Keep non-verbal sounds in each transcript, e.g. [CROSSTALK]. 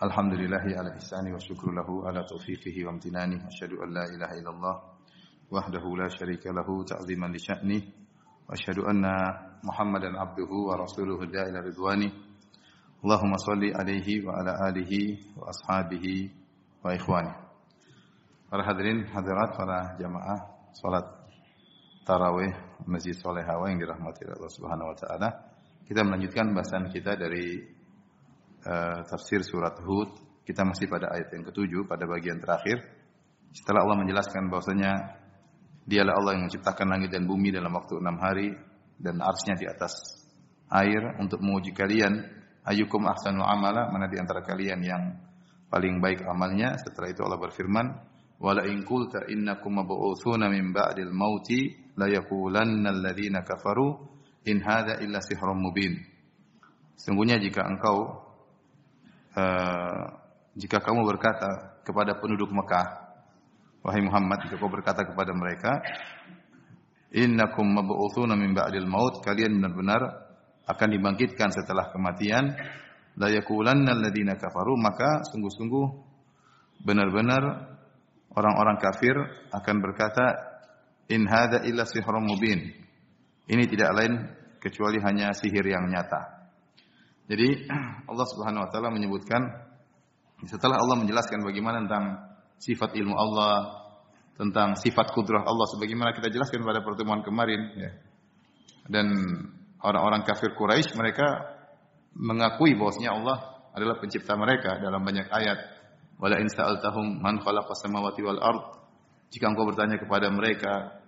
Alhamdulillahi ala ihsani wa syukru lahu ala taufiqihi wa amtinani. Asyhadu an la ilaha illallah wahdahu la syarika lahu ta'ziman li sya'ni. Wa asyhadu anna Muhammadan abduhu wa rasuluhu da'ila ridwani. Allahumma salli alaihi wa ala alihi wa ashabihi wa ikhwani. Para hadirin hadirat para jamaah salat tarawih Masjid Soleh Hawa yang dirahmati Allah Subhanahu wa taala. Kita melanjutkan bahasan kita dari uh, tafsir surat Hud. Kita masih pada ayat yang ketujuh pada bagian terakhir. Setelah Allah menjelaskan bahwasanya Dialah Allah yang menciptakan langit dan bumi dalam waktu enam hari dan arsnya di atas air untuk menguji kalian ayukum ahsanu amala mana di antara kalian yang paling baik amalnya setelah itu Allah berfirman wala in qulta innakum mab'utsuna min ba'dil mauti la yaqulanna alladziina kafaru in hadza illa sihrun mubin sungguhnya jika engkau uh, jika kamu berkata kepada penduduk Mekah wahai Muhammad jika kau berkata kepada mereka innakum mab'utsuna min ba'dil maut kalian benar-benar akan dibangkitkan setelah kematian. La yaqulanna alladziina kafaru maka sungguh-sungguh benar-benar orang-orang kafir akan berkata in hadza illa sihrun mubin ini tidak lain kecuali hanya sihir yang nyata jadi [CLEARS THROAT] Allah Subhanahu wa taala menyebutkan setelah Allah menjelaskan bagaimana tentang sifat ilmu Allah tentang sifat kudrah Allah sebagaimana kita jelaskan pada pertemuan kemarin ya. Dan orang-orang kafir Quraisy mereka mengakui bahwasanya Allah adalah pencipta mereka dalam banyak ayat. Wala in man khalaqas samawati wal ard. Jika engkau bertanya kepada mereka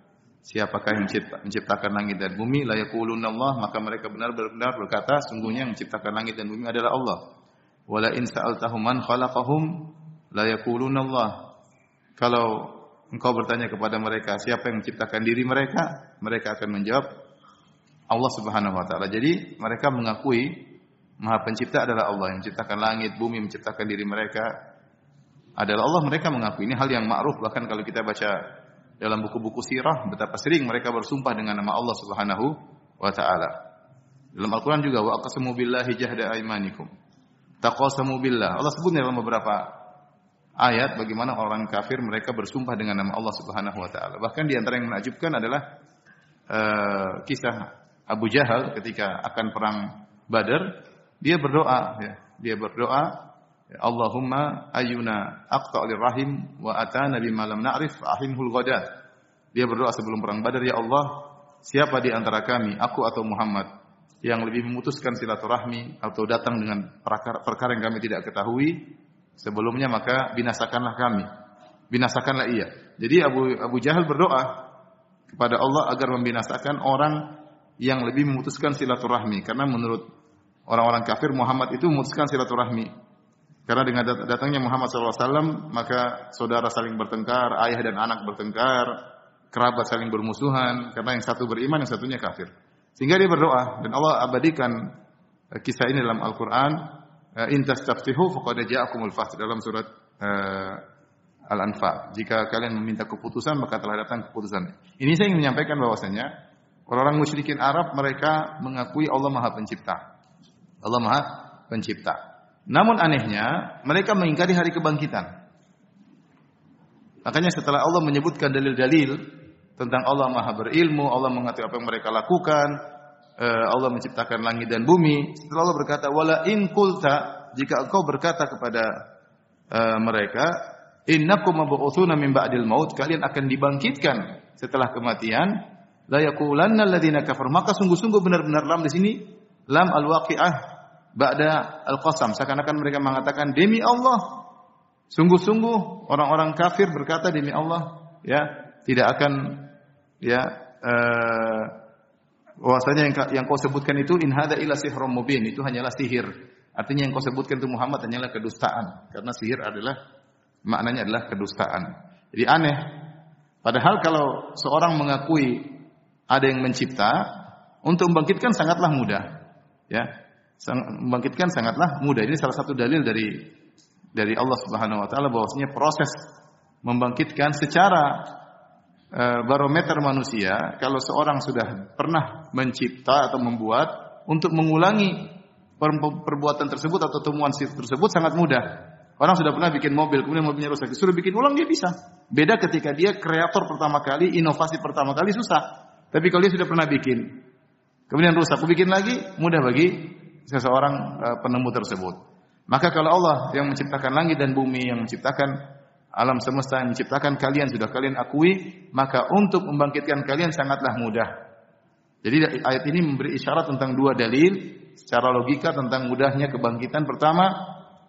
siapakah yang mencipta, menciptakan langit dan bumi, la yaquluna Allah, maka mereka benar-benar berkata sungguhnya yang menciptakan langit dan bumi adalah Allah. Wala in sa'altahum man khalaqahum la Allah. Kalau engkau bertanya kepada mereka siapa yang menciptakan diri mereka, mereka akan menjawab Allah Subhanahu wa taala. Jadi mereka mengakui Maha Pencipta adalah Allah yang menciptakan langit, bumi, menciptakan diri mereka adalah Allah. Mereka mengakui ini hal yang ma'ruf bahkan kalau kita baca dalam buku-buku sirah betapa sering mereka bersumpah dengan nama Allah Subhanahu wa taala. Dalam Al-Qur'an juga wa aqsamu billahi jahda aymanikum. Taqasamu billah. Allah sebut dalam beberapa ayat bagaimana orang kafir mereka bersumpah dengan nama Allah Subhanahu wa taala. Bahkan di antara yang menakjubkan adalah uh, kisah Abu Jahal ketika akan perang Badar, dia berdoa ya. Dia berdoa, Allahumma ayyuna aqta' rahim wa atana bima lam na'rif ahinhul ghadat. Dia berdoa sebelum perang Badar, ya Allah, siapa di antara kami, aku atau Muhammad yang lebih memutuskan silaturahmi atau datang dengan perkara, perkara yang kami tidak ketahui, sebelumnya maka binasakanlah kami. Binasakanlah ia. Jadi Abu Abu Jahal berdoa kepada Allah agar membinasakan orang yang lebih memutuskan silaturahmi karena menurut orang-orang kafir Muhammad itu memutuskan silaturahmi. Karena dengan datangnya Muhammad SAW maka saudara saling bertengkar, ayah dan anak bertengkar, kerabat saling bermusuhan karena yang satu beriman yang satunya kafir. Sehingga dia berdoa dan Allah abadikan kisah ini dalam Al-Qur'an in tastaftihu faqad ja'akumul dalam surat uh, Al-Anfal. Jika kalian meminta keputusan maka telah datang keputusan. Ini saya ingin menyampaikan bahwasanya orang-orang musyrikin Arab mereka mengakui Allah Maha Pencipta. Allah Maha Pencipta. Namun anehnya mereka mengingkari hari kebangkitan. Makanya setelah Allah menyebutkan dalil-dalil tentang Allah Maha berilmu, Allah mengerti apa yang mereka lakukan, Allah menciptakan langit dan bumi. Setelah Allah berkata, "Wala in qulta," jika engkau berkata kepada uh, mereka, "Innakum mab'utsuna min ba'dil maut," kalian akan dibangkitkan setelah kematian, la yaqulanna alladziina kafar. Maka sungguh-sungguh benar-benar lam di sini lam al-waqi'ah ba'da al-qasam. Seakan-akan mereka mengatakan demi Allah. Sungguh-sungguh orang-orang kafir berkata demi Allah, ya, tidak akan ya uh, bahwasanya yang, yang kau sebutkan itu in hada illa sihrun mubin itu hanyalah sihir. Artinya yang kau sebutkan itu Muhammad hanyalah kedustaan karena sihir adalah maknanya adalah kedustaan. Jadi aneh Padahal kalau seorang mengakui ada yang mencipta, untuk membangkitkan sangatlah mudah. Ya. Membangkitkan sangatlah mudah. Ini salah satu dalil dari dari Allah Subhanahu wa taala bahwasanya proses membangkitkan secara uh, barometer manusia kalau seorang sudah pernah mencipta atau membuat untuk mengulangi perbuatan tersebut atau temuan tersebut sangat mudah. Orang sudah pernah bikin mobil, kemudian mobilnya rusak, disuruh bikin ulang dia bisa. Beda ketika dia kreator pertama kali, inovasi pertama kali susah. Tapi kalau dia sudah pernah bikin, kemudian rusak, bikin lagi, mudah bagi seseorang uh, penemu tersebut. Maka kalau Allah yang menciptakan langit dan bumi, yang menciptakan alam semesta, yang menciptakan kalian sudah kalian akui, maka untuk membangkitkan kalian sangatlah mudah. Jadi ayat ini memberi isyarat tentang dua dalil secara logika tentang mudahnya kebangkitan. Pertama,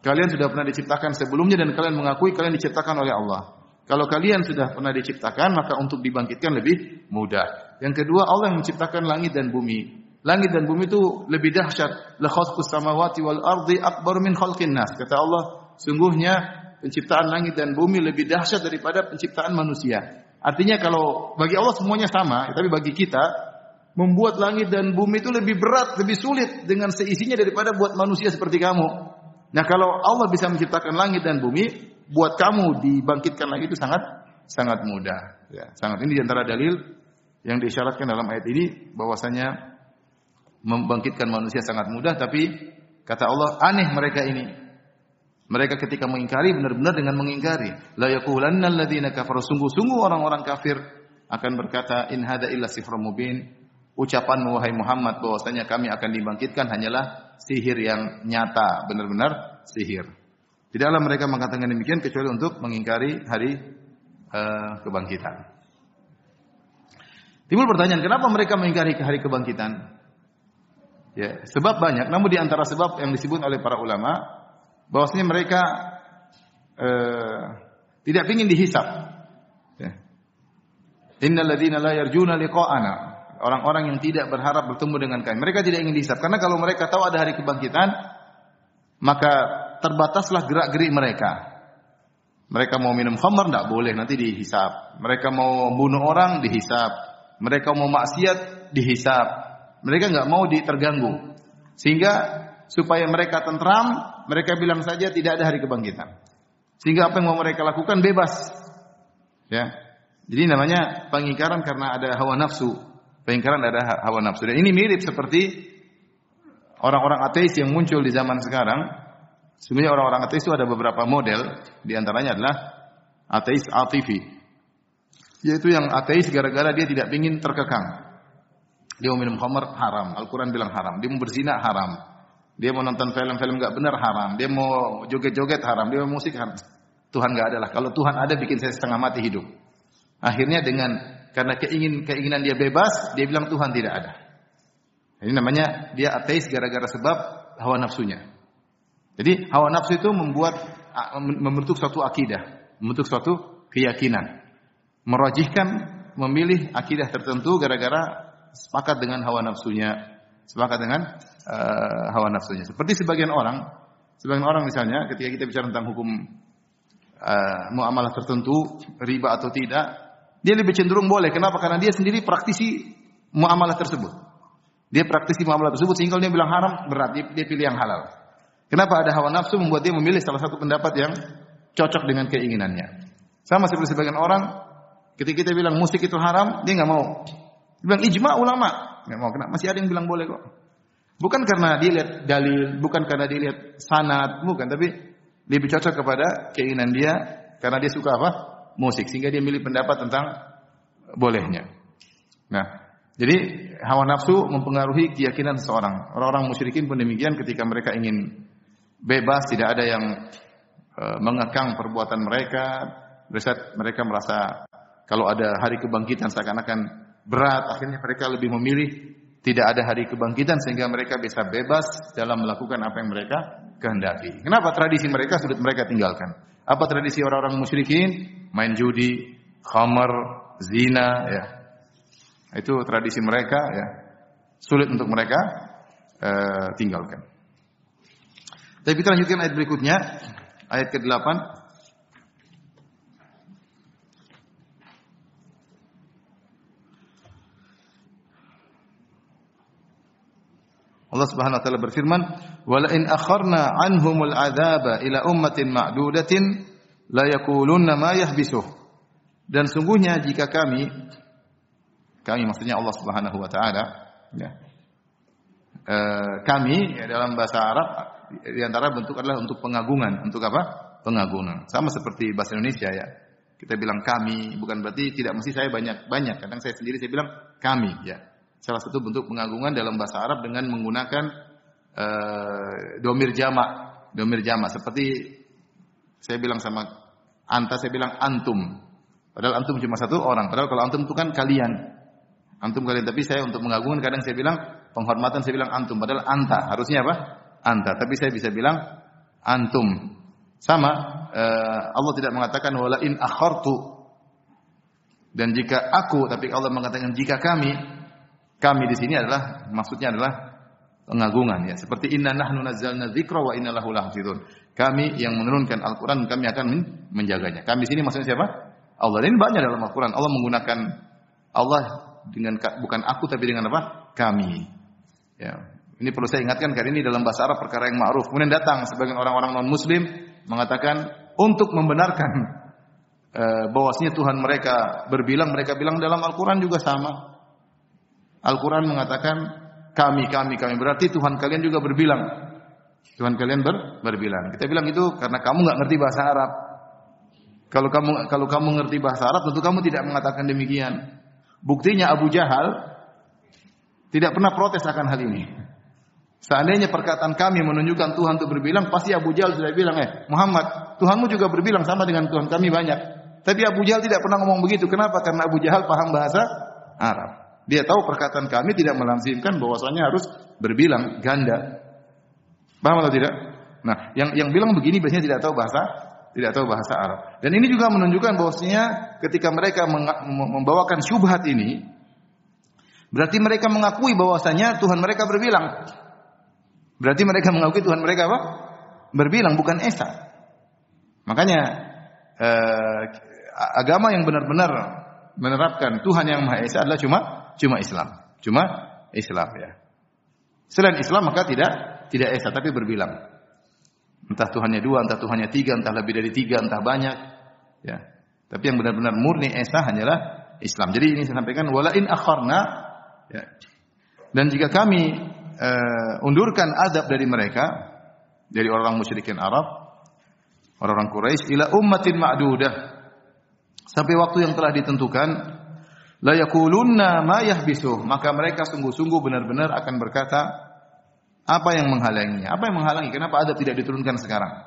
kalian sudah pernah diciptakan sebelumnya dan kalian mengakui kalian diciptakan oleh Allah. Kalau kalian sudah pernah diciptakan, maka untuk dibangkitkan lebih mudah. Yang kedua, Allah yang menciptakan langit dan bumi. Langit dan bumi itu lebih dahsyat. La samawati wal ardi akbar min khalqin nas. Kata Allah, sungguhnya penciptaan langit dan bumi lebih dahsyat daripada penciptaan manusia. Artinya kalau bagi Allah semuanya sama, tapi bagi kita membuat langit dan bumi itu lebih berat, lebih sulit dengan seisinya daripada buat manusia seperti kamu. Nah, kalau Allah bisa menciptakan langit dan bumi, buat kamu dibangkitkan lagi itu sangat sangat mudah. Ya, sangat ini di antara dalil yang diisyaratkan dalam ayat ini bahwasanya membangkitkan manusia sangat mudah, tapi kata Allah aneh mereka ini. Mereka ketika mengingkari benar-benar dengan mengingkari. La yaqulanna kafaru sungguh-sungguh orang-orang kafir akan berkata in hada illa sifrun mubin. Ucapan wahai Muhammad bahwasanya kami akan dibangkitkan hanyalah sihir yang nyata, benar-benar sihir. Tidaklah mereka mengatakan demikian kecuali untuk mengingkari hari uh, kebangkitan. Timbul pertanyaan, kenapa mereka mengingkari hari kebangkitan? Ya, sebab banyak. Namun di antara sebab yang disebut oleh para ulama, bahwasanya mereka uh, tidak ingin dihisap. Ya. Innal ladzina la yarjuna liqa'ana. Orang-orang yang tidak berharap bertemu dengan kami. Mereka tidak ingin dihisap karena kalau mereka tahu ada hari kebangkitan, maka terbataslah gerak-gerik mereka. Mereka mau minum khamar tidak boleh, nanti dihisap. Mereka mau bunuh orang, dihisap. Mereka mau maksiat, dihisap. Mereka nggak mau diterganggu. Sehingga supaya mereka tentram, mereka bilang saja tidak ada hari kebangkitan. Sehingga apa yang mau mereka lakukan bebas. Ya. Jadi namanya pengingkaran karena ada hawa nafsu. Pengingkaran ada hawa nafsu. Dan ini mirip seperti orang-orang ateis yang muncul di zaman sekarang Sebenarnya orang-orang ateis itu ada beberapa model, di antaranya adalah ateis atifi. Yaitu yang ateis gara-gara dia tidak ingin terkekang. Dia mau minum khamar haram, Al-Quran bilang haram. Dia mau berzina haram. Dia mau nonton film-film gak benar haram. Dia mau joget-joget haram. Dia mau musik haram. Tuhan gak ada lah. Kalau Tuhan ada bikin saya setengah mati hidup. Akhirnya dengan karena keingin keinginan dia bebas, dia bilang Tuhan tidak ada. Ini namanya dia ateis gara-gara sebab hawa nafsunya. Jadi hawa nafsu itu membuat membentuk suatu akidah, membentuk suatu keyakinan. Merajihkan memilih akidah tertentu gara-gara sepakat dengan hawa nafsunya, sepakat dengan uh, hawa nafsunya. Seperti sebagian orang, sebagian orang misalnya ketika kita bicara tentang hukum uh, muamalah tertentu, riba atau tidak, dia lebih cenderung boleh. Kenapa? Karena dia sendiri praktisi muamalah tersebut. Dia praktisi muamalah tersebut sehingga dia bilang haram berat, dia, dia pilih yang halal. Kenapa ada hawa nafsu membuat dia memilih salah satu pendapat yang cocok dengan keinginannya. Sama seperti sebagian orang ketika kita bilang musik itu haram, dia nggak mau. Bilang ijma ulama, nggak mau. Kenapa? Masih ada yang bilang boleh kok. Bukan karena dia lihat dalil, bukan karena dia lihat sanad, bukan, tapi lebih cocok kepada keinginan dia karena dia suka apa? Musik, sehingga dia milih pendapat tentang bolehnya. Nah, jadi hawa nafsu mempengaruhi keyakinan seseorang. Orang-orang musyrikin pun demikian ketika mereka ingin bebas, tidak ada yang uh, mengekang perbuatan mereka. Bersaat mereka merasa kalau ada hari kebangkitan seakan-akan berat, akhirnya mereka lebih memilih tidak ada hari kebangkitan sehingga mereka bisa bebas dalam melakukan apa yang mereka kehendaki. Kenapa tradisi mereka sudah mereka tinggalkan? Apa tradisi orang-orang musyrikin? Main judi, khamar, zina, ya. Itu tradisi mereka, ya. Sulit untuk mereka uh, tinggalkan. Tapi kita lanjutkan ayat berikutnya, ayat ke-8. Allah Subhanahu wa taala berfirman, "Wa la in akharna anhumul adzaba ila ummatin ma'dudatin la yaqulunna ma yahbisuh." Dan sungguhnya jika kami kami maksudnya Allah Subhanahu wa taala ya. E, kami ya, dalam bahasa Arab di antara bentuk adalah untuk pengagungan, untuk apa? Pengagungan. Sama seperti bahasa Indonesia ya. Kita bilang kami bukan berarti tidak mesti saya banyak banyak. Kadang saya sendiri saya bilang kami ya salah satu bentuk pengagungan dalam bahasa Arab dengan menggunakan uh, domir jamak, domir jamak seperti saya bilang sama anta saya bilang antum. Padahal antum cuma satu orang. Padahal kalau antum itu kan kalian. Antum kalian tapi saya untuk mengagungkan kadang saya bilang penghormatan saya bilang antum padahal anta. Harusnya apa? Anta. Tapi saya bisa bilang antum. Sama uh, Allah tidak mengatakan wala in akhartu dan jika aku tapi Allah mengatakan jika kami kami di sini adalah maksudnya adalah pengagungan ya. Seperti inna nahnu nazzalna dzikra wa inna lahu lahafizun. Kami yang menurunkan Al-Qur'an kami akan menjaganya. Kami di sini maksudnya siapa? Allah. Ini banyak dalam Al-Qur'an. Allah menggunakan Allah dengan bukan aku tapi dengan apa? Kami. Ya. Ini perlu saya ingatkan karena ini dalam bahasa Arab perkara yang ma'ruf. Kemudian datang sebagian orang-orang non muslim mengatakan untuk membenarkan uh, bahwasanya Tuhan mereka berbilang mereka bilang dalam Al-Qur'an juga sama. Al-Quran mengatakan kami, kami, kami. Berarti Tuhan kalian juga berbilang. Tuhan kalian ber, berbilang. Kita bilang itu karena kamu nggak ngerti bahasa Arab. Kalau kamu kalau kamu ngerti bahasa Arab, tentu kamu tidak mengatakan demikian. Buktinya Abu Jahal tidak pernah protes akan hal ini. Seandainya perkataan kami menunjukkan Tuhan itu berbilang, pasti Abu Jahal sudah bilang, eh Muhammad, Tuhanmu juga berbilang sama dengan Tuhan kami banyak. Tapi Abu Jahal tidak pernah ngomong begitu. Kenapa? Karena Abu Jahal paham bahasa Arab. Dia tahu perkataan kami tidak melazimkan bahwasanya harus berbilang ganda. Paham atau tidak? Nah, yang yang bilang begini biasanya tidak tahu bahasa tidak tahu bahasa Arab. Dan ini juga menunjukkan bahwasanya ketika mereka membawakan syubhat ini berarti mereka mengakui bahwasanya Tuhan mereka berbilang. Berarti mereka mengakui Tuhan mereka apa? Berbilang bukan esa. Makanya eh, agama yang benar-benar menerapkan Tuhan yang Maha Esa adalah cuma cuma Islam. Cuma Islam ya. Selain Islam maka tidak tidak esa tapi berbilang. Entah Tuhannya dua, entah Tuhannya tiga, entah lebih dari tiga, entah banyak. Ya. Tapi yang benar-benar murni esa hanyalah Islam. Jadi ini saya sampaikan wala in akharna ya. Dan jika kami uh, undurkan adab dari mereka dari orang musyrikin Arab, orang-orang Quraisy ila ummatin ma'dudah sampai waktu yang telah ditentukan la yakulunna ma maka mereka sungguh-sungguh benar-benar akan berkata apa yang menghalanginya? Apa yang menghalangi? Kenapa adab tidak diturunkan sekarang?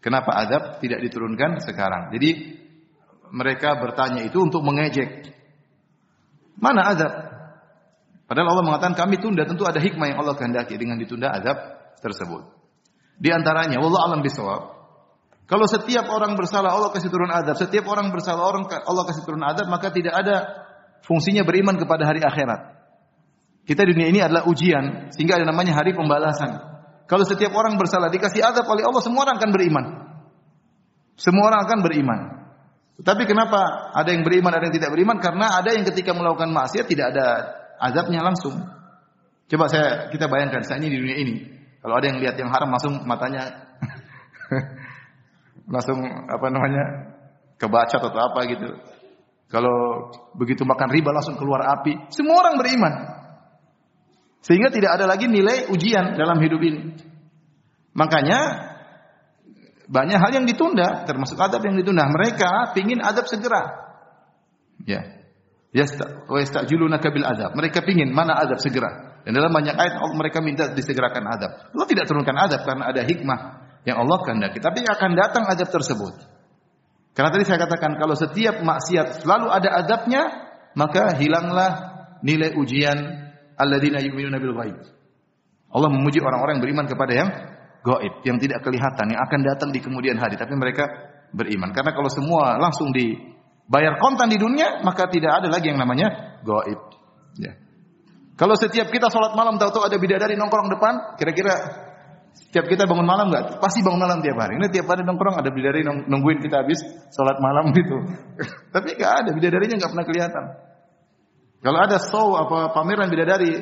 Kenapa adab tidak diturunkan sekarang? Jadi mereka bertanya itu untuk mengejek. Mana adab? Padahal Allah mengatakan kami tunda tentu ada hikmah yang Allah kehendaki dengan ditunda adab tersebut. Di antaranya wallahu alam bisawab kalau setiap orang bersalah Allah kasih turun adab, setiap orang bersalah orang Allah kasih turun adab, maka tidak ada fungsinya beriman kepada hari akhirat. Kita di dunia ini adalah ujian, sehingga ada namanya hari pembalasan. Kalau setiap orang bersalah dikasih adab oleh Allah, semua orang akan beriman. Semua orang akan beriman. Tapi kenapa ada yang beriman, ada yang tidak beriman? Karena ada yang ketika melakukan maksiat tidak ada azabnya langsung. Coba saya kita bayangkan saat ini di dunia ini, kalau ada yang lihat yang haram langsung matanya [LAUGHS] langsung apa namanya kebaca atau apa gitu. Kalau begitu makan riba langsung keluar api. Semua orang beriman. Sehingga tidak ada lagi nilai ujian dalam hidup ini. Makanya banyak hal yang ditunda, termasuk adab yang ditunda. Mereka pingin adab segera. Ya. Yastajilunaka bil adab. Mereka pingin mana adab segera. Dan dalam banyak ayat mereka minta disegerakan adab. Allah tidak turunkan adab karena ada hikmah yang Allah kehendaki. Tapi akan datang adab tersebut. Karena tadi saya katakan kalau setiap maksiat selalu ada adabnya, maka hilanglah nilai ujian alladzina yu'minuna bil ghaib. Allah memuji orang-orang yang beriman kepada yang gaib, yang tidak kelihatan, yang akan datang di kemudian hari, tapi mereka beriman. Karena kalau semua langsung dibayar kontan di dunia, maka tidak ada lagi yang namanya gaib. Ya. Kalau setiap kita sholat malam tahu-tahu ada bidadari nongkrong depan, kira-kira Tiap kita bangun malam nggak? Pasti bangun malam tiap hari. Ini tiap hari nongkrong ada bidadari nungguin kita habis sholat malam gitu. [LAUGHS] Tapi nggak ada bidadarinya nggak pernah kelihatan. Kalau ada show apa pameran bidadari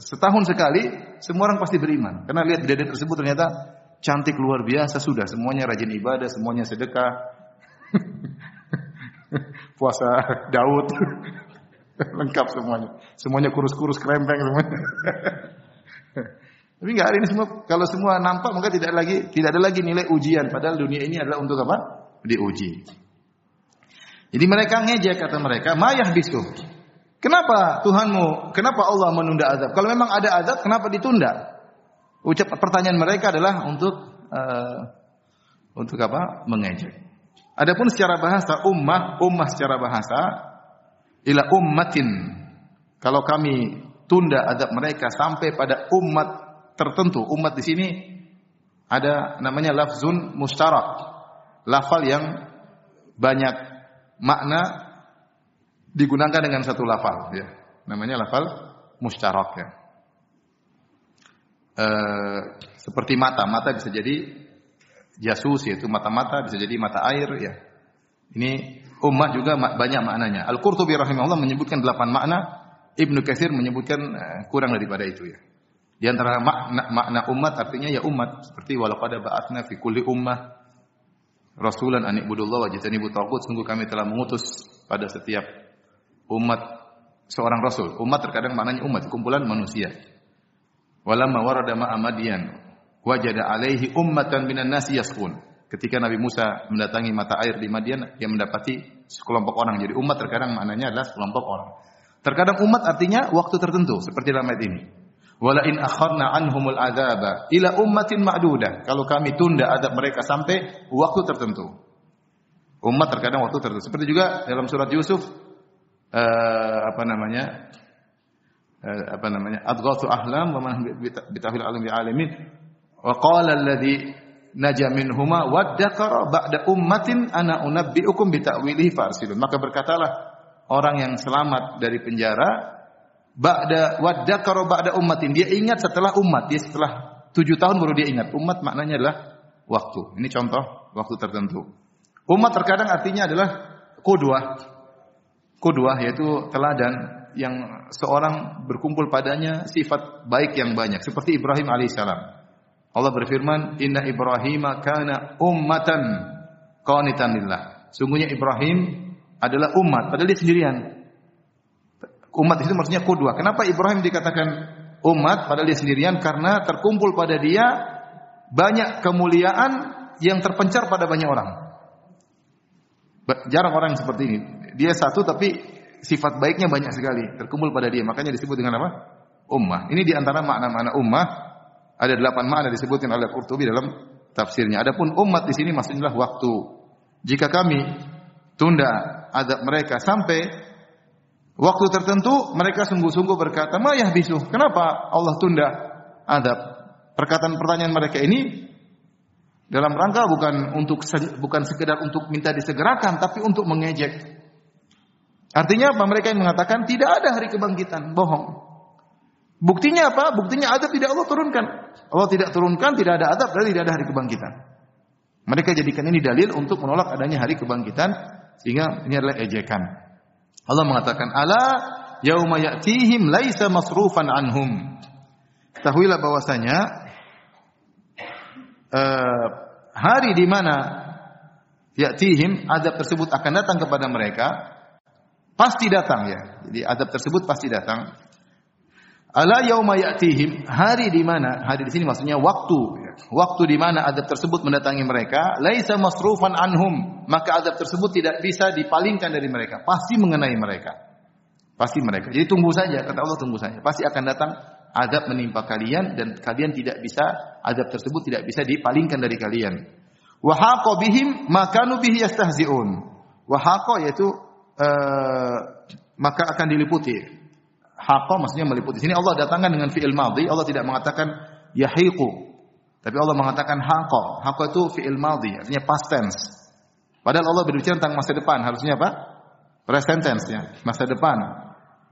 setahun sekali semua orang pasti beriman karena lihat bidadari tersebut ternyata cantik luar biasa sudah semuanya rajin ibadah, semuanya sedekah. [LAUGHS] Puasa Daud [LAUGHS] lengkap semuanya. Semuanya kurus-kurus krempeng semuanya. Tapi enggak hari ini semua kalau semua nampak maka tidak lagi tidak ada lagi nilai ujian padahal dunia ini adalah untuk apa? Diuji. Jadi mereka ngejek kata mereka, "Mayah bisu." Kenapa Tuhanmu, kenapa Allah menunda azab? Kalau memang ada azab, kenapa ditunda? Ucap pertanyaan mereka adalah untuk uh, untuk apa? Mengejek. Adapun secara bahasa ummah, ummah secara bahasa ila ummatin. Kalau kami tunda azab mereka sampai pada umat tertentu. Umat di sini ada namanya lafzun mustarak. Lafal yang banyak makna digunakan dengan satu lafal ya. Namanya lafal mustarak ya. E, seperti mata, mata bisa jadi jasus yaitu mata-mata bisa jadi mata air ya. Ini umat juga banyak maknanya. Al-Qurtubi rahimahullah menyebutkan delapan makna, Ibnu Katsir menyebutkan eh, kurang daripada itu ya. Di antara makna, makna umat artinya ya umat seperti walaqad ba'atsna fi kulli ummah rasulan an ibudullah wa jatanibu tagut sungguh kami telah mengutus pada setiap umat seorang rasul. Umat terkadang maknanya umat kumpulan manusia. Walamma warada ma'a Madian wajada alaihi ummatan minan nasi yaskun. Ketika Nabi Musa mendatangi mata air di Madian, dia mendapati sekelompok orang. Jadi umat terkadang maknanya adalah sekelompok orang. Terkadang umat artinya waktu tertentu, seperti dalam ayat ini. Wala in akharna anhumul adzaba ila ummatin ma'dudah. Kalau kami tunda adab mereka sampai waktu tertentu. Umat terkadang waktu tertentu. Seperti juga dalam surat Yusuf uh, apa namanya? Uh, apa namanya? Adghathu ahlam wa man bitahwil alim bi alamin. Wa qala alladhi naja minhuma waddakara ba'da ummatin ana unabbiukum bi ta'wilihi farsilun. Maka berkatalah orang yang selamat dari penjara Ba'da waddakara ba'da ummatin. Dia ingat setelah umat. Dia setelah tujuh tahun baru dia ingat. Umat maknanya adalah waktu. Ini contoh waktu tertentu. Umat terkadang artinya adalah kudwah. Kudwah yaitu teladan yang seorang berkumpul padanya sifat baik yang banyak. Seperti Ibrahim alaihissalam. Allah berfirman, Inna Ibrahim kana ummatan qanitan lillah. Sungguhnya Ibrahim adalah umat, padahal dia sendirian. Umat itu maksudnya kudwa. Kenapa Ibrahim dikatakan umat padahal dia sendirian? Karena terkumpul pada dia banyak kemuliaan yang terpencar pada banyak orang. Jarang orang seperti ini. Dia satu tapi sifat baiknya banyak sekali terkumpul pada dia. Makanya disebut dengan apa? Ummah. Ini di antara makna-makna ummah. Ada delapan makna disebutkan oleh Qurtubi dalam tafsirnya. Adapun umat di sini maksudnya waktu. Jika kami tunda adab mereka sampai Waktu tertentu mereka sungguh-sungguh berkata, "Mayah bisu." Kenapa Allah tunda adab? Perkataan pertanyaan mereka ini dalam rangka bukan untuk bukan sekedar untuk minta disegerakan, tapi untuk mengejek. Artinya apa? Mereka yang mengatakan tidak ada hari kebangkitan, bohong. Buktinya apa? Buktinya adab tidak Allah turunkan. Allah tidak turunkan, tidak ada adab, berarti tidak ada hari kebangkitan. Mereka jadikan ini dalil untuk menolak adanya hari kebangkitan, sehingga ini adalah ejekan. Allah mengatakan, "Ala yauma ya'tihim laisa masrufan anhum." Ketahuilah bahwasanya uh, hari di mana ya'tihim adab tersebut akan datang kepada mereka pasti datang ya. Jadi adab tersebut pasti datang. Ala yauma ya'tihim, hari di mana? Hari di sini maksudnya waktu. Waktu di mana adab tersebut mendatangi mereka, laisa masrufan anhum, maka adab tersebut tidak bisa dipalingkan dari mereka, pasti mengenai mereka. Pasti mereka. Jadi tunggu saja, kata Allah tunggu saja. Pasti akan datang adab menimpa kalian dan kalian tidak bisa adab tersebut tidak bisa dipalingkan dari kalian. Wa haqa bihim makanu bihi yastahzi'un. Wa haqa yaitu uh, maka akan diliputi Haqa maksudnya meliputi. Sini Allah datangkan dengan fi'il madhi, Allah tidak mengatakan yahiqu. Tapi Allah mengatakan haqa. Haqa itu fi'il madhi, artinya past tense. Padahal Allah berbicara tentang masa depan, harusnya apa? Present tense ya, masa depan.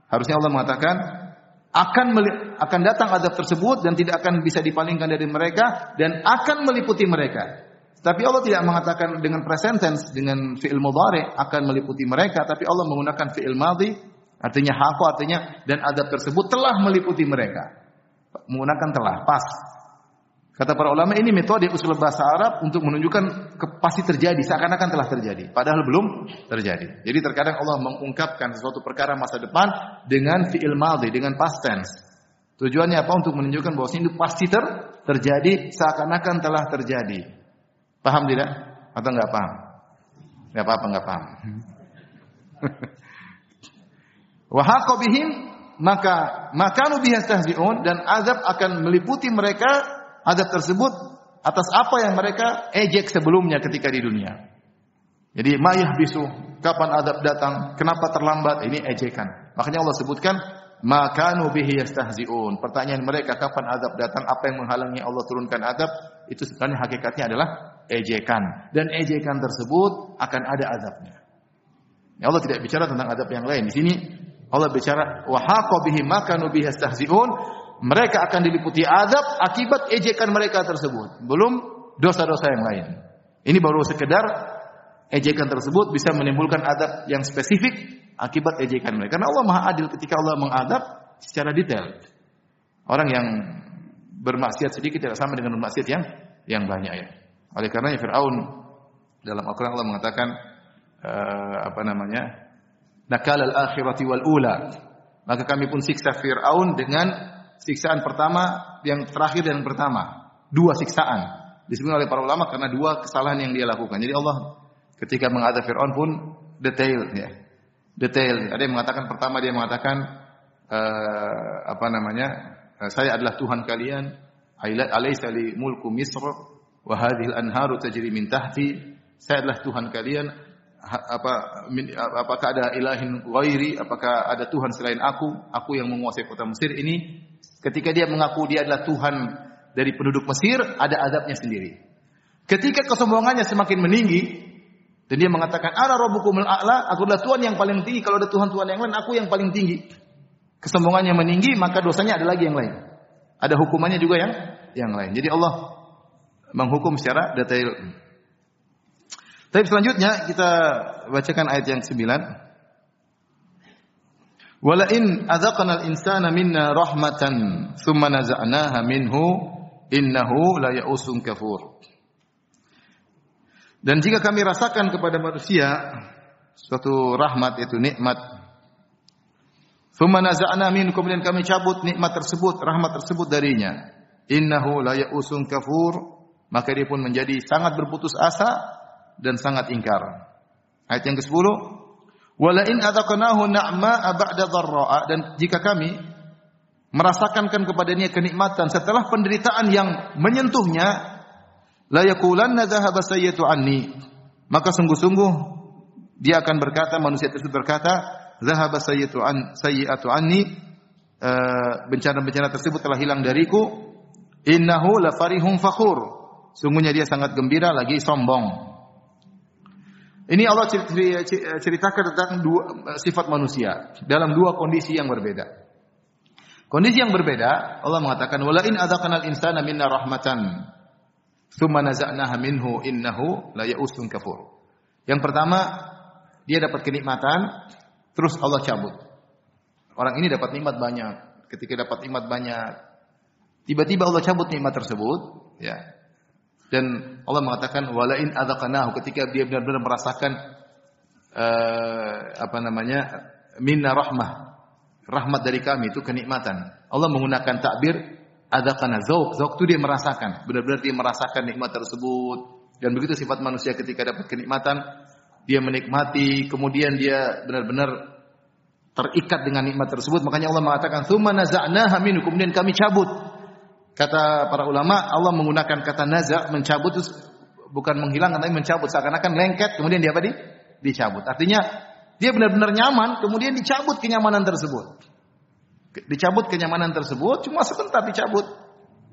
Harusnya Allah mengatakan akan akan datang adab tersebut dan tidak akan bisa dipalingkan dari mereka dan akan meliputi mereka. Tapi Allah tidak mengatakan dengan present tense dengan fi'il mudhari akan meliputi mereka, tapi Allah menggunakan fi'il madhi Artinya haqqo artinya dan adab tersebut telah meliputi mereka. Menggunakan telah, pas. Kata para ulama ini metode usul bahasa Arab untuk menunjukkan ke, pasti terjadi seakan-akan telah terjadi padahal belum terjadi. Jadi terkadang Allah mengungkapkan sesuatu perkara masa depan dengan fi'il madhi dengan past tense. Tujuannya apa? Untuk menunjukkan bahwa itu pasti ter, terjadi seakan-akan telah terjadi. Paham tidak? Atau enggak paham? Enggak apa-apa enggak paham. [LAUGHS] Wa bihim maka makanu bihastahzi'un dan azab akan meliputi mereka adab tersebut atas apa yang mereka ejek sebelumnya ketika di dunia. Jadi mayah bisu, kapan adab datang, kenapa terlambat, ini ejekan. Makanya Allah sebutkan makanu bihi yastahziun. Pertanyaan mereka kapan adab datang, apa yang menghalangi Allah turunkan adab, itu sebenarnya hakikatnya adalah ejekan. Dan ejekan tersebut akan ada adabnya. Ya Allah tidak bicara tentang adab yang lain. Di sini Allah bicara wa haqa bihi makanu bihi mereka akan diliputi azab akibat ejekan mereka tersebut. Belum dosa-dosa yang lain. Ini baru sekedar ejekan tersebut bisa menimbulkan adab yang spesifik akibat ejekan mereka. Karena Allah Maha Adil ketika Allah mengadab secara detail. Orang yang bermaksiat sedikit tidak sama dengan bermaksiat yang yang banyak ya. Oleh karena Firaun dalam Al-Qur'an Allah mengatakan uh, apa namanya? Nakal al-akhirati wal ula. Maka kami pun siksa Firaun dengan siksaan pertama, yang terakhir dan yang pertama. Dua siksaan. Disebut oleh para ulama karena dua kesalahan yang dia lakukan. Jadi Allah ketika mengadab Fir'aun pun detail ya. Detail. Ada yang mengatakan pertama dia mengatakan uh, apa namanya? Uh, saya adalah Tuhan kalian. Alaysa li mulku Misr wa hadhihi al-anharu tajri min. Saya adalah Tuhan kalian apa apakah ada ilahin ghairi apakah ada Tuhan selain aku aku yang menguasai kota Mesir ini. Ketika dia mengaku dia adalah Tuhan dari penduduk Mesir ada adabnya sendiri. Ketika kesombongannya semakin meninggi dan dia mengatakan a'la aku adalah Tuhan yang paling tinggi. Kalau ada Tuhan-Tuhan yang lain aku yang paling tinggi. Kesombongannya meninggi maka dosanya ada lagi yang lain. Ada hukumannya juga yang yang lain. Jadi Allah menghukum secara detail tapi selanjutnya kita bacakan ayat yang sembilan. Wala in adzaqna al-insana minna rahmatan thumma naza'naha minhu innahu la ya'usun kafur. Dan jika kami rasakan kepada manusia suatu rahmat itu nikmat thumma naza'na min kemudian kami cabut nikmat tersebut, rahmat tersebut darinya. Innahu la ya'usun kafur, maka dia pun menjadi sangat berputus asa dan sangat ingkar. Ayat yang ke-10, "Wala in adzaqnahu na'ma ba'da dharra'a" dan jika kami merasakankan kepadanya kenikmatan setelah penderitaan yang menyentuhnya, la yaqulanna dhahaba sayyatu anni. Maka sungguh-sungguh dia akan berkata, manusia tersebut berkata, "Dhahaba sayyatu an sayyi'atu anni." Eh, bencana-bencana tersebut telah hilang dariku. Innahu la farihum fakhur. Sungguhnya dia sangat gembira lagi sombong. Ini Allah ceritakan tentang dua sifat manusia dalam dua kondisi yang berbeda. Kondisi yang berbeda, Allah mengatakan wala in adzaqnal insana minna rahmatan thumma naza'naha minhu innahu la ya'usun kafur. Yang pertama, dia dapat kenikmatan, terus Allah cabut. Orang ini dapat nikmat banyak. Ketika dapat nikmat banyak, tiba-tiba Allah cabut nikmat tersebut, ya. Dan Allah mengatakan walain adzaqnahu ketika dia benar-benar merasakan uh, apa namanya minna rahmah rahmat dari kami itu kenikmatan. Allah menggunakan takbir adzaqana zauq. Zauq itu dia merasakan, benar-benar dia merasakan nikmat tersebut. Dan begitu sifat manusia ketika dapat kenikmatan, dia menikmati, kemudian dia benar-benar terikat dengan nikmat tersebut. Makanya Allah mengatakan, "Tsumma naza'naha minhu." Kemudian kami cabut Kata para ulama, Allah menggunakan kata naza mencabut bukan menghilangkan tapi mencabut seakan-akan lengket kemudian dia apa di dicabut. Artinya dia benar-benar nyaman kemudian dicabut kenyamanan tersebut. Dicabut kenyamanan tersebut cuma sebentar dicabut.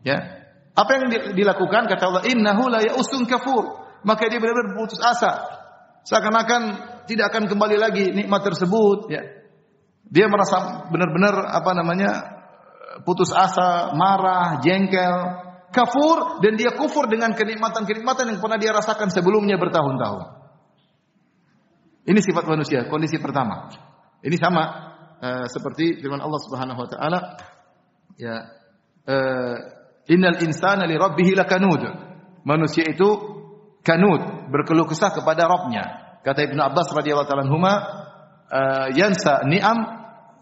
Ya. Apa yang dilakukan kata Allah innahu la ya'usun kafur. Maka dia benar-benar putus asa. Seakan-akan tidak akan kembali lagi nikmat tersebut ya. Dia merasa benar-benar apa namanya putus asa, marah, jengkel, kafur dan dia kufur dengan kenikmatan-kenikmatan yang pernah dia rasakan sebelumnya bertahun-tahun. Ini sifat manusia, kondisi pertama. Ini sama uh, seperti firman Allah Subhanahu wa taala ya eh, innal insana li rabbih lakanud. Manusia itu kanud, berkeluh kesah kepada Rabbnya. Kata Ibnu Abbas radhiyallahu taala anhuma, eh, yansa ni'am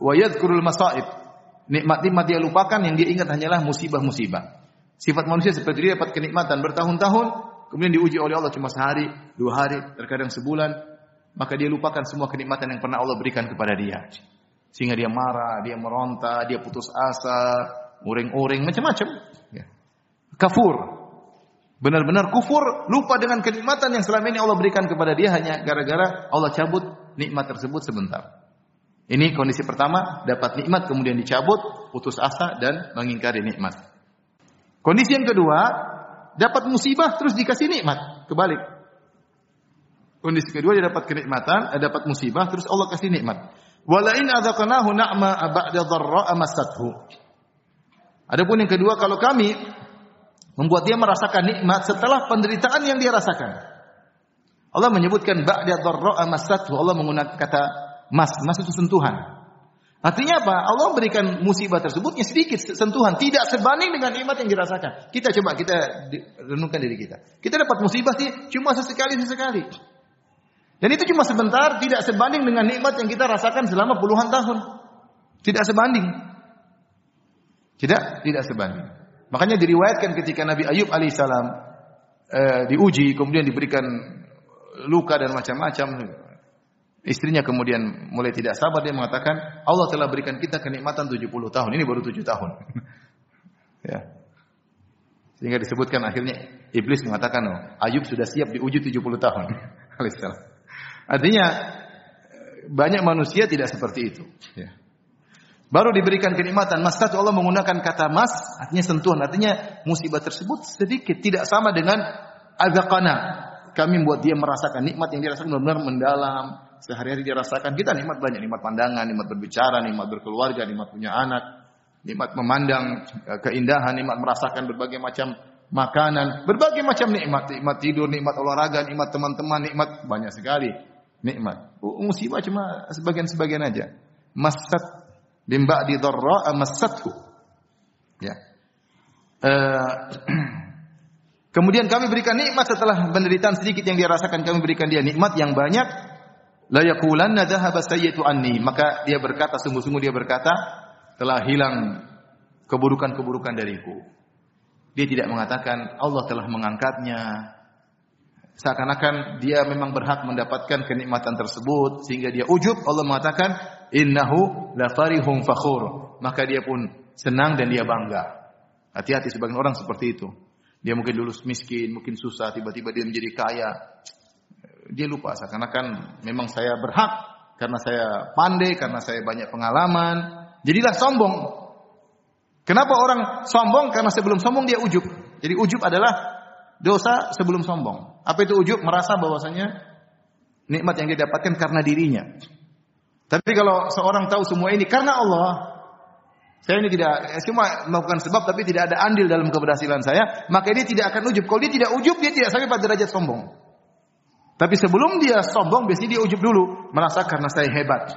wa yadhkurul masaib. Nikmat-nikmat dia lupakan yang dia ingat hanyalah musibah-musibah. Sifat manusia seperti dia dapat kenikmatan bertahun-tahun, kemudian diuji oleh Allah cuma sehari, dua hari, terkadang sebulan, maka dia lupakan semua kenikmatan yang pernah Allah berikan kepada dia. Sehingga dia marah, dia meronta, dia putus asa, uring-uring, macam-macam. Ya. Kafur. Benar-benar kufur, lupa dengan kenikmatan yang selama ini Allah berikan kepada dia hanya gara-gara Allah cabut nikmat tersebut sebentar. Ini kondisi pertama, dapat nikmat kemudian dicabut, putus asa dan mengingkari nikmat. Kondisi yang kedua, dapat musibah terus dikasih nikmat, kebalik. Kondisi kedua dia dapat kenikmatan, eh, dapat musibah terus Allah kasih nikmat. Walain adzaqnahu na'ma ba'da dharra amassathu. Adapun yang kedua kalau kami membuat dia merasakan nikmat setelah penderitaan yang dia rasakan. Allah menyebutkan ba'da dharra amassathu. Allah menggunakan kata mas, mas itu sentuhan. Artinya apa? Allah memberikan musibah tersebutnya sedikit sentuhan, tidak sebanding dengan nikmat yang dirasakan. Kita coba kita renungkan diri kita. Kita dapat musibah sih cuma sesekali sesekali. Dan itu cuma sebentar, tidak sebanding dengan nikmat yang kita rasakan selama puluhan tahun. Tidak sebanding. Tidak, tidak sebanding. Makanya diriwayatkan ketika Nabi Ayub alaihissalam eh, diuji, kemudian diberikan luka dan macam-macam, Istrinya kemudian mulai tidak sabar dia mengatakan, Allah telah berikan kita kenikmatan 70 tahun. Ini baru 7 tahun. [LAUGHS] ya. Sehingga disebutkan akhirnya iblis mengatakan, oh, Ayub sudah siap diuji 70 tahun. [LAUGHS] Artinya banyak manusia tidak seperti itu. Ya. Baru diberikan kenikmatan. Mas satu Allah menggunakan kata mas, artinya sentuhan. Artinya musibah tersebut sedikit. Tidak sama dengan azaqana. Kami membuat dia merasakan nikmat yang dirasakan benar-benar mendalam, sehari-hari dia rasakan. Kita nikmat banyak, nikmat pandangan, nikmat berbicara, nikmat berkeluarga, nikmat punya anak, nikmat memandang eh, keindahan, nikmat merasakan berbagai macam makanan, berbagai macam nikmat, nikmat tidur, nikmat olahraga, nikmat teman-teman, nikmat banyak sekali nikmat. Musibah cuma sebagian-sebagian aja. Masat bin ba'di dharra amassathu. Ya. Uh, [CLEARS THROAT] Kemudian kami berikan nikmat setelah penderitaan sedikit yang dia rasakan, kami berikan dia nikmat yang banyak La yaqulanna dhahaba sayyitu anni. Maka dia berkata, sungguh-sungguh dia berkata, telah hilang keburukan-keburukan dariku. Dia tidak mengatakan Allah telah mengangkatnya. Seakan-akan dia memang berhak mendapatkan kenikmatan tersebut sehingga dia ujub. Allah mengatakan innahu la farihum fakhur. Maka dia pun senang dan dia bangga. Hati-hati sebagian orang seperti itu. Dia mungkin dulu miskin, mungkin susah, tiba-tiba dia menjadi kaya dia lupa seakan-akan memang saya berhak karena saya pandai, karena saya banyak pengalaman. Jadilah sombong. Kenapa orang sombong? Karena sebelum sombong dia ujub. Jadi ujub adalah dosa sebelum sombong. Apa itu ujub? Merasa bahwasanya nikmat yang dia dapatkan karena dirinya. Tapi kalau seorang tahu semua ini karena Allah, saya ini tidak cuma melakukan sebab tapi tidak ada andil dalam keberhasilan saya, maka dia tidak akan ujub. Kalau dia tidak ujub, dia tidak sampai pada derajat sombong. Tapi sebelum dia sombong, biasanya dia ujub dulu. Merasa karena saya hebat.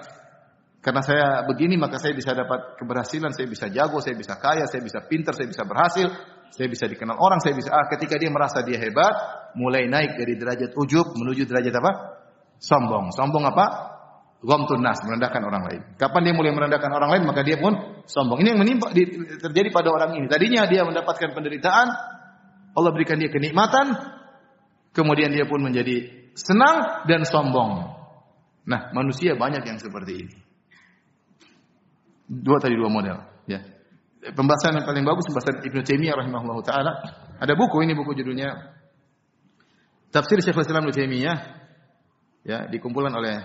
Karena saya begini, maka saya bisa dapat keberhasilan, saya bisa jago, saya bisa kaya, saya bisa pintar, saya bisa berhasil, saya bisa dikenal orang, saya bisa... Ah, ketika dia merasa dia hebat, mulai naik dari derajat ujub menuju derajat apa? Sombong. Sombong apa? Gomtun nas, merendahkan orang lain. Kapan dia mulai merendahkan orang lain, maka dia pun sombong. Ini yang menimpa terjadi pada orang ini. Tadinya dia mendapatkan penderitaan, Allah berikan dia kenikmatan, kemudian dia pun menjadi senang dan sombong. Nah, manusia banyak yang seperti ini. Dua tadi dua model, ya. Pembahasan yang paling bagus pembahasan Ibnu Taimiyah rahimahullah taala. Ada buku ini buku judulnya Tafsir Syekhul Islam Ibnu Taimiyah ya, dikumpulkan oleh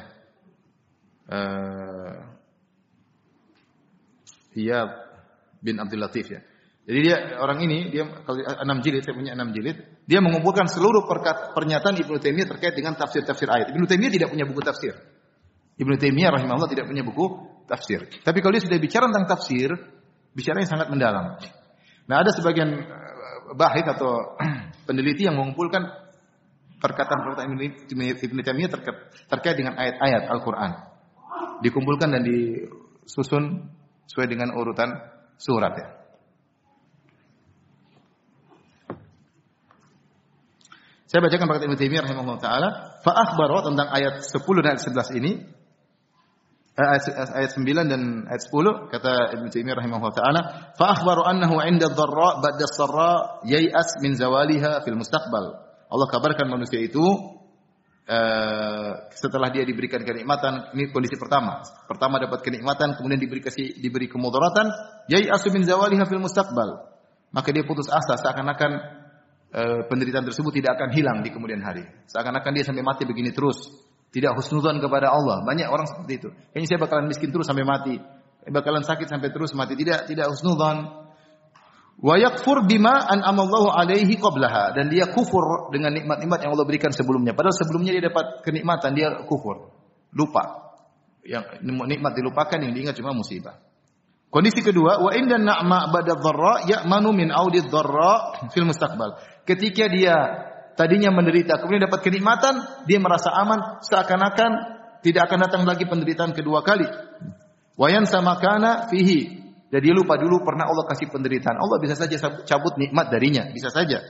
uh, bin Abdul Latif ya. Jadi dia orang ini dia kalau enam jilid saya punya enam jilid dia mengumpulkan seluruh pernyataan Ibnu Taimiyah terkait dengan tafsir-tafsir ayat. Ibnu Taimiyah tidak punya buku tafsir. Ibnu Taimiyah rahimahullah tidak punya buku tafsir. Tapi kalau dia sudah bicara tentang tafsir, bicaranya sangat mendalam. Nah, ada sebagian eh, bahit atau [CLEARS THROAT] peneliti yang mengumpulkan perkataan-perkataan Ibnu Taimiyah terkait dengan ayat-ayat Al-Qur'an. Dikumpulkan dan disusun sesuai dengan urutan surat ya. Saya bacakan berkat Ibnu Taimiyah rahimahullah taala, fa akhbara tentang ayat 10 dan ayat 11 ini. Eh, ayat, ayat 9 dan ayat 10 kata Ibnu Taimiyah rahimahullah taala, fa akhbaru annahu 'inda dharra ba'da sarra yai'as min zawaliha fil mustaqbal. Allah kabarkan manusia itu uh, setelah dia diberikan kenikmatan, ini kondisi pertama. Pertama dapat kenikmatan, kemudian diberi kasih, diberi kemudaratan, yai'asu min zawaliha fil mustaqbal. Maka dia putus asa seakan-akan Eh, penderitaan tersebut tidak akan hilang di kemudian hari. Seakan-akan dia sampai mati begini terus. Tidak husnudzon kepada Allah. Banyak orang seperti itu. Kayaknya saya bakalan miskin terus sampai mati. Bakalan sakit sampai terus mati. Tidak tidak husnudzon. Wa yakfur bima an'amallahu alaihi qablaha dan dia kufur dengan nikmat-nikmat yang Allah berikan sebelumnya. Padahal sebelumnya dia dapat kenikmatan, dia kufur. Lupa. Yang nikmat dilupakan yang diingat cuma musibah. Kondisi kedua, wa inda na'ma ba'da dharra ya'manu min audi dharra fil mustaqbal. Ketika dia tadinya menderita, kemudian dapat kenikmatan, dia merasa aman, seakan-akan tidak akan datang lagi penderitaan kedua kali. Wa sama kana fihi. Dan dia lupa dulu pernah Allah kasih penderitaan. Allah bisa saja cabut nikmat darinya, bisa saja.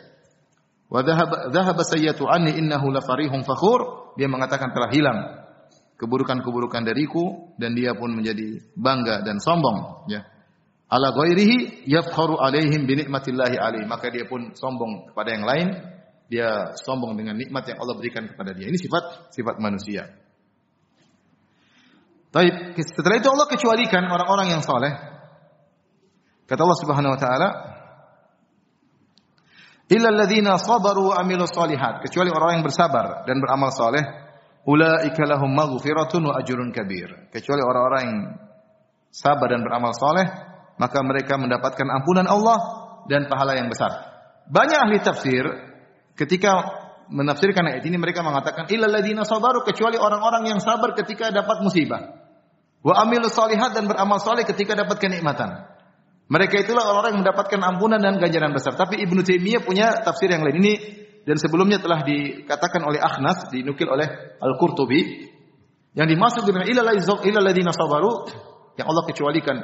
Wa dhahaba sayyatu anni innahu la farihun fakhur. Dia mengatakan telah hilang keburukan-keburukan dariku dan dia pun menjadi bangga dan sombong ya ala ghairihi yafkharu alaihim bi nikmatillahi alaihi maka dia pun sombong kepada yang lain dia sombong dengan nikmat yang Allah berikan kepada dia ini sifat sifat manusia Baik, setelah itu Allah kecualikan orang-orang yang soleh. Kata Allah Subhanahu wa taala, "Illa alladziina sabaru wa amilus solihat." Kecuali orang yang bersabar dan beramal soleh, ulaika lahum maghfiratun wa ajrun kabir. Kecuali orang-orang yang sabar dan beramal soleh, maka mereka mendapatkan ampunan Allah dan pahala yang besar. Banyak ahli tafsir ketika menafsirkan ayat ini mereka mengatakan illal ladzina sabaru kecuali orang-orang yang sabar ketika dapat musibah. Wa amilu salihat dan beramal soleh ketika dapat kenikmatan. Mereka itulah orang-orang yang mendapatkan ampunan dan ganjaran besar. Tapi Ibnu Taimiyah punya tafsir yang lain. Ini dan sebelumnya telah dikatakan oleh Akhnas, dinukil oleh Al-Qurtubi, yang dimaksud dengan ilaladina sabaru, yang Allah kecualikan.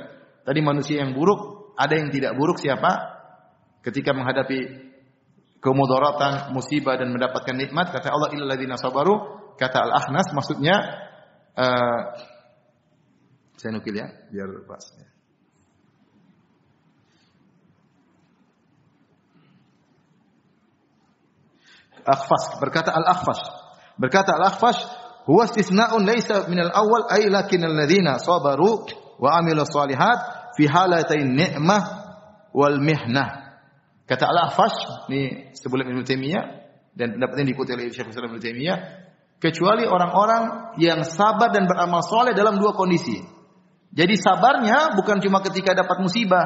Tadi manusia yang buruk, ada yang tidak buruk siapa? Ketika menghadapi kemudaratan, musibah dan mendapatkan nikmat, kata Allah ilaladina sabaru, kata Al-Akhnas maksudnya uh, saya nukil ya, biar pas. Akhfas berkata Al-Akhfas berkata Al-Akhfas huwa istisna'un laysa min al-awwal ay lakin alladziina sabaru wa amilu salihat fi halatain ni'mah wal mihnah kata Al-Akhfas ini sebelum Ibnu Taimiyah dan pendapat ini diikuti oleh Syekh Islam Ibnu kecuali orang-orang yang sabar dan beramal soleh dalam dua kondisi. Jadi sabarnya bukan cuma ketika dapat musibah,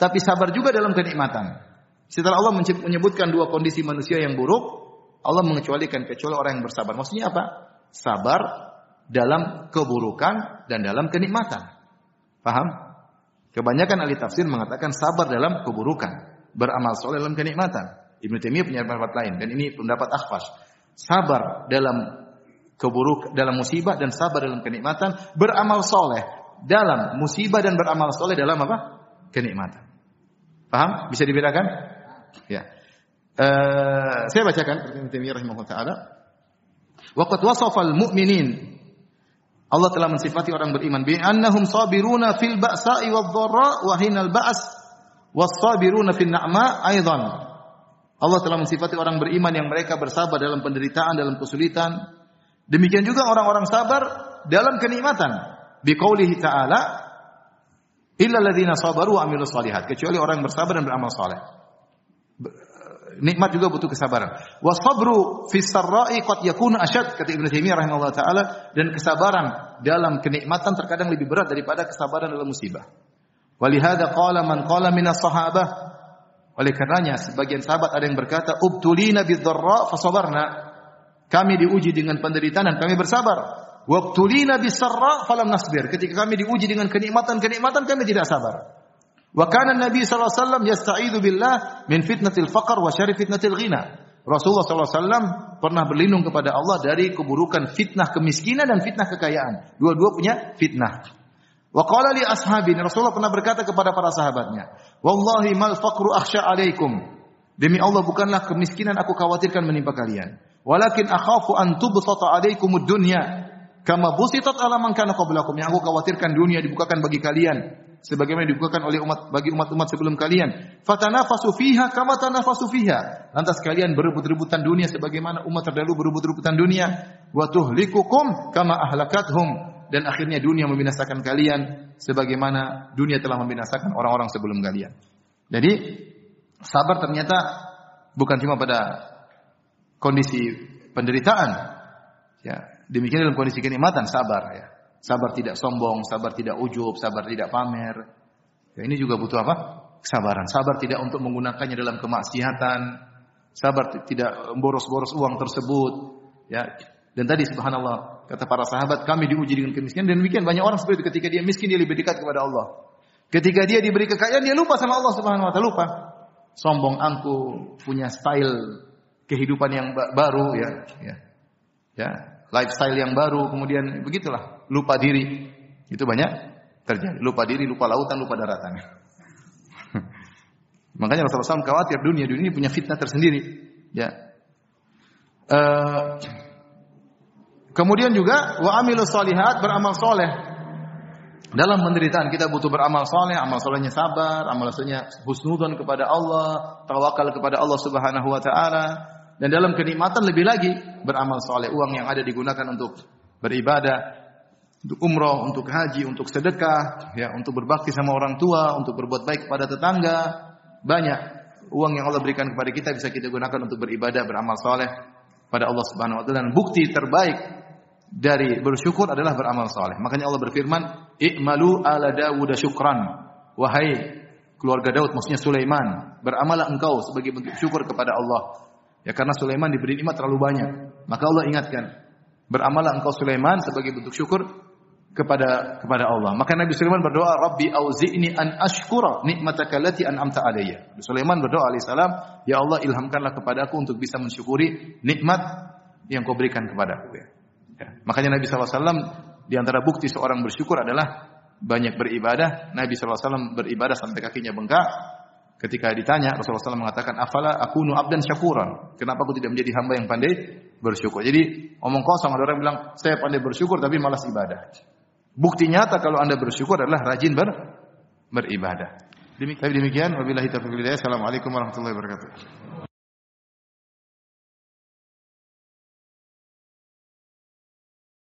tapi sabar juga dalam kenikmatan. Setelah Allah menyebutkan dua kondisi manusia yang buruk, Allah mengecualikan kecuali orang yang bersabar. Maksudnya apa? Sabar dalam keburukan dan dalam kenikmatan. Paham? Kebanyakan ahli tafsir mengatakan sabar dalam keburukan, beramal soleh dalam kenikmatan. Ibnu Taimiyah punya pendapat lain dan ini pendapat Akhfas. Sabar dalam keburuk dalam musibah dan sabar dalam kenikmatan, beramal soleh dalam musibah dan beramal soleh dalam apa? Kenikmatan. Paham? Bisa dibedakan? Ya. Uh, saya bacakan Ibnu Taimiyah rahimahullah taala. Waqad wasafa al-mu'minin Allah telah mensifati orang beriman bi annahum sabiruna fil ba'sa'i wadh-dharra wa hinal ba's was-sabiruna fil na'ma aidan. Allah telah mensifati orang beriman yang mereka bersabar dalam penderitaan, dalam kesulitan. Demikian juga orang-orang sabar dalam kenikmatan. Bi qoulihi ta'ala illa alladziina sabaru wa amilus shalihat. Kecuali orang yang bersabar dan beramal saleh nikmat juga butuh kesabaran. Wasabru fi sarra'i qad yakunu asyad kata Ibnu Taimiyah rahimahullah taala dan kesabaran dalam kenikmatan terkadang lebih berat daripada kesabaran dalam musibah. Walihada qala man qala minas sahabah oleh karenanya sebagian sahabat ada yang berkata ubtulina bidzarra fasabarna. Kami diuji dengan penderitaan dan kami bersabar. Wabtulina bisarra falam nasbir. Ketika kami diuji dengan kenikmatan-kenikmatan kami tidak sabar. Wa kana Nabi sallallahu alaihi wasallam yasta'idu billah min fitnatil faqr wa syarri fitnatil ghina. Rasulullah wasallam pernah berlindung kepada Allah dari keburukan fitnah kemiskinan dan fitnah kekayaan. Dua-dua punya fitnah. Wa qala li ashabi, Rasulullah pernah berkata kepada para sahabatnya, "Wallahi mal faqru akhsha alaikum." Demi Allah bukanlah kemiskinan aku khawatirkan menimpa kalian. Walakin akhafu an tubsata alaikumud dunya kama busitat ala man kana qablakum. Yang aku khawatirkan dunia dibukakan bagi kalian sebagaimana dibukakan oleh umat bagi umat-umat sebelum kalian. Fatanafasu fiha kama tanafasu fiha. Lantas kalian berebut-rebutan dunia sebagaimana umat terdahulu berebut-rebutan dunia. Wa tuhlikukum kama ahlakathum dan akhirnya dunia membinasakan kalian sebagaimana dunia telah membinasakan orang-orang sebelum kalian. Jadi sabar ternyata bukan cuma pada kondisi penderitaan. Ya, demikian dalam kondisi kenikmatan sabar ya. Sabar tidak sombong, sabar tidak ujub, sabar tidak pamer. Ya, ini juga butuh apa? Kesabaran. Sabar tidak untuk menggunakannya dalam kemaksiatan. Sabar tidak boros-boros uang tersebut. Ya, dan tadi subhanallah kata para sahabat kami diuji dengan kemiskinan dan demikian banyak orang seperti itu ketika dia miskin dia lebih dekat kepada Allah. Ketika dia diberi kekayaan dia lupa sama Allah Subhanahu wa taala lupa. Sombong angku, punya style kehidupan yang baru ya, ya. Ya, lifestyle yang baru kemudian begitulah, lupa diri. Itu banyak terjadi. Lupa diri, lupa lautan, lupa daratan. [LAUGHS] Makanya Rasulullah SAW khawatir dunia dunia ini punya fitnah tersendiri. Ya. Uh, Kemudian juga wa amilu solihat beramal soleh. Dalam penderitaan kita butuh beramal soleh, amal solehnya sabar, amal solehnya husnudon kepada Allah, tawakal kepada Allah Subhanahu wa taala. Dan dalam kenikmatan lebih lagi beramal soleh, uang yang ada digunakan untuk beribadah, untuk umroh, untuk haji, untuk sedekah, ya, untuk berbakti sama orang tua, untuk berbuat baik kepada tetangga, banyak uang yang Allah berikan kepada kita bisa kita gunakan untuk beribadah, beramal soleh pada Allah Subhanahu wa taala dan bukti terbaik dari bersyukur adalah beramal saleh. Makanya Allah berfirman, "I'malu ala Dawud syukran." Wahai keluarga Daud maksudnya Sulaiman, beramalah engkau sebagai bentuk syukur kepada Allah. Ya karena Sulaiman diberi nikmat terlalu banyak. Maka Allah ingatkan, beramalah engkau Sulaiman sebagai bentuk syukur kepada kepada Allah. Maka Nabi Sulaiman berdoa, "Rabbi auzi'ni an ashkura nikmataka allati an'amta alayya." Sulaiman berdoa alaihissalam, "Ya Allah, ilhamkanlah kepadaku untuk bisa mensyukuri nikmat yang kau berikan kepadaku." Ya. Ya. Makanya Nabi SAW di antara bukti seorang bersyukur adalah banyak beribadah. Nabi SAW beribadah sampai kakinya bengkak. Ketika ditanya, Rasulullah SAW mengatakan, Afala nu abdan syakuran. Kenapa aku tidak menjadi hamba yang pandai bersyukur? Jadi, omong kosong. Ada orang bilang, saya pandai bersyukur tapi malas ibadah. Bukti nyata kalau anda bersyukur adalah rajin ber, beribadah. Demikian, demikian. Wabillahi taufiq Assalamualaikum warahmatullahi wabarakatuh.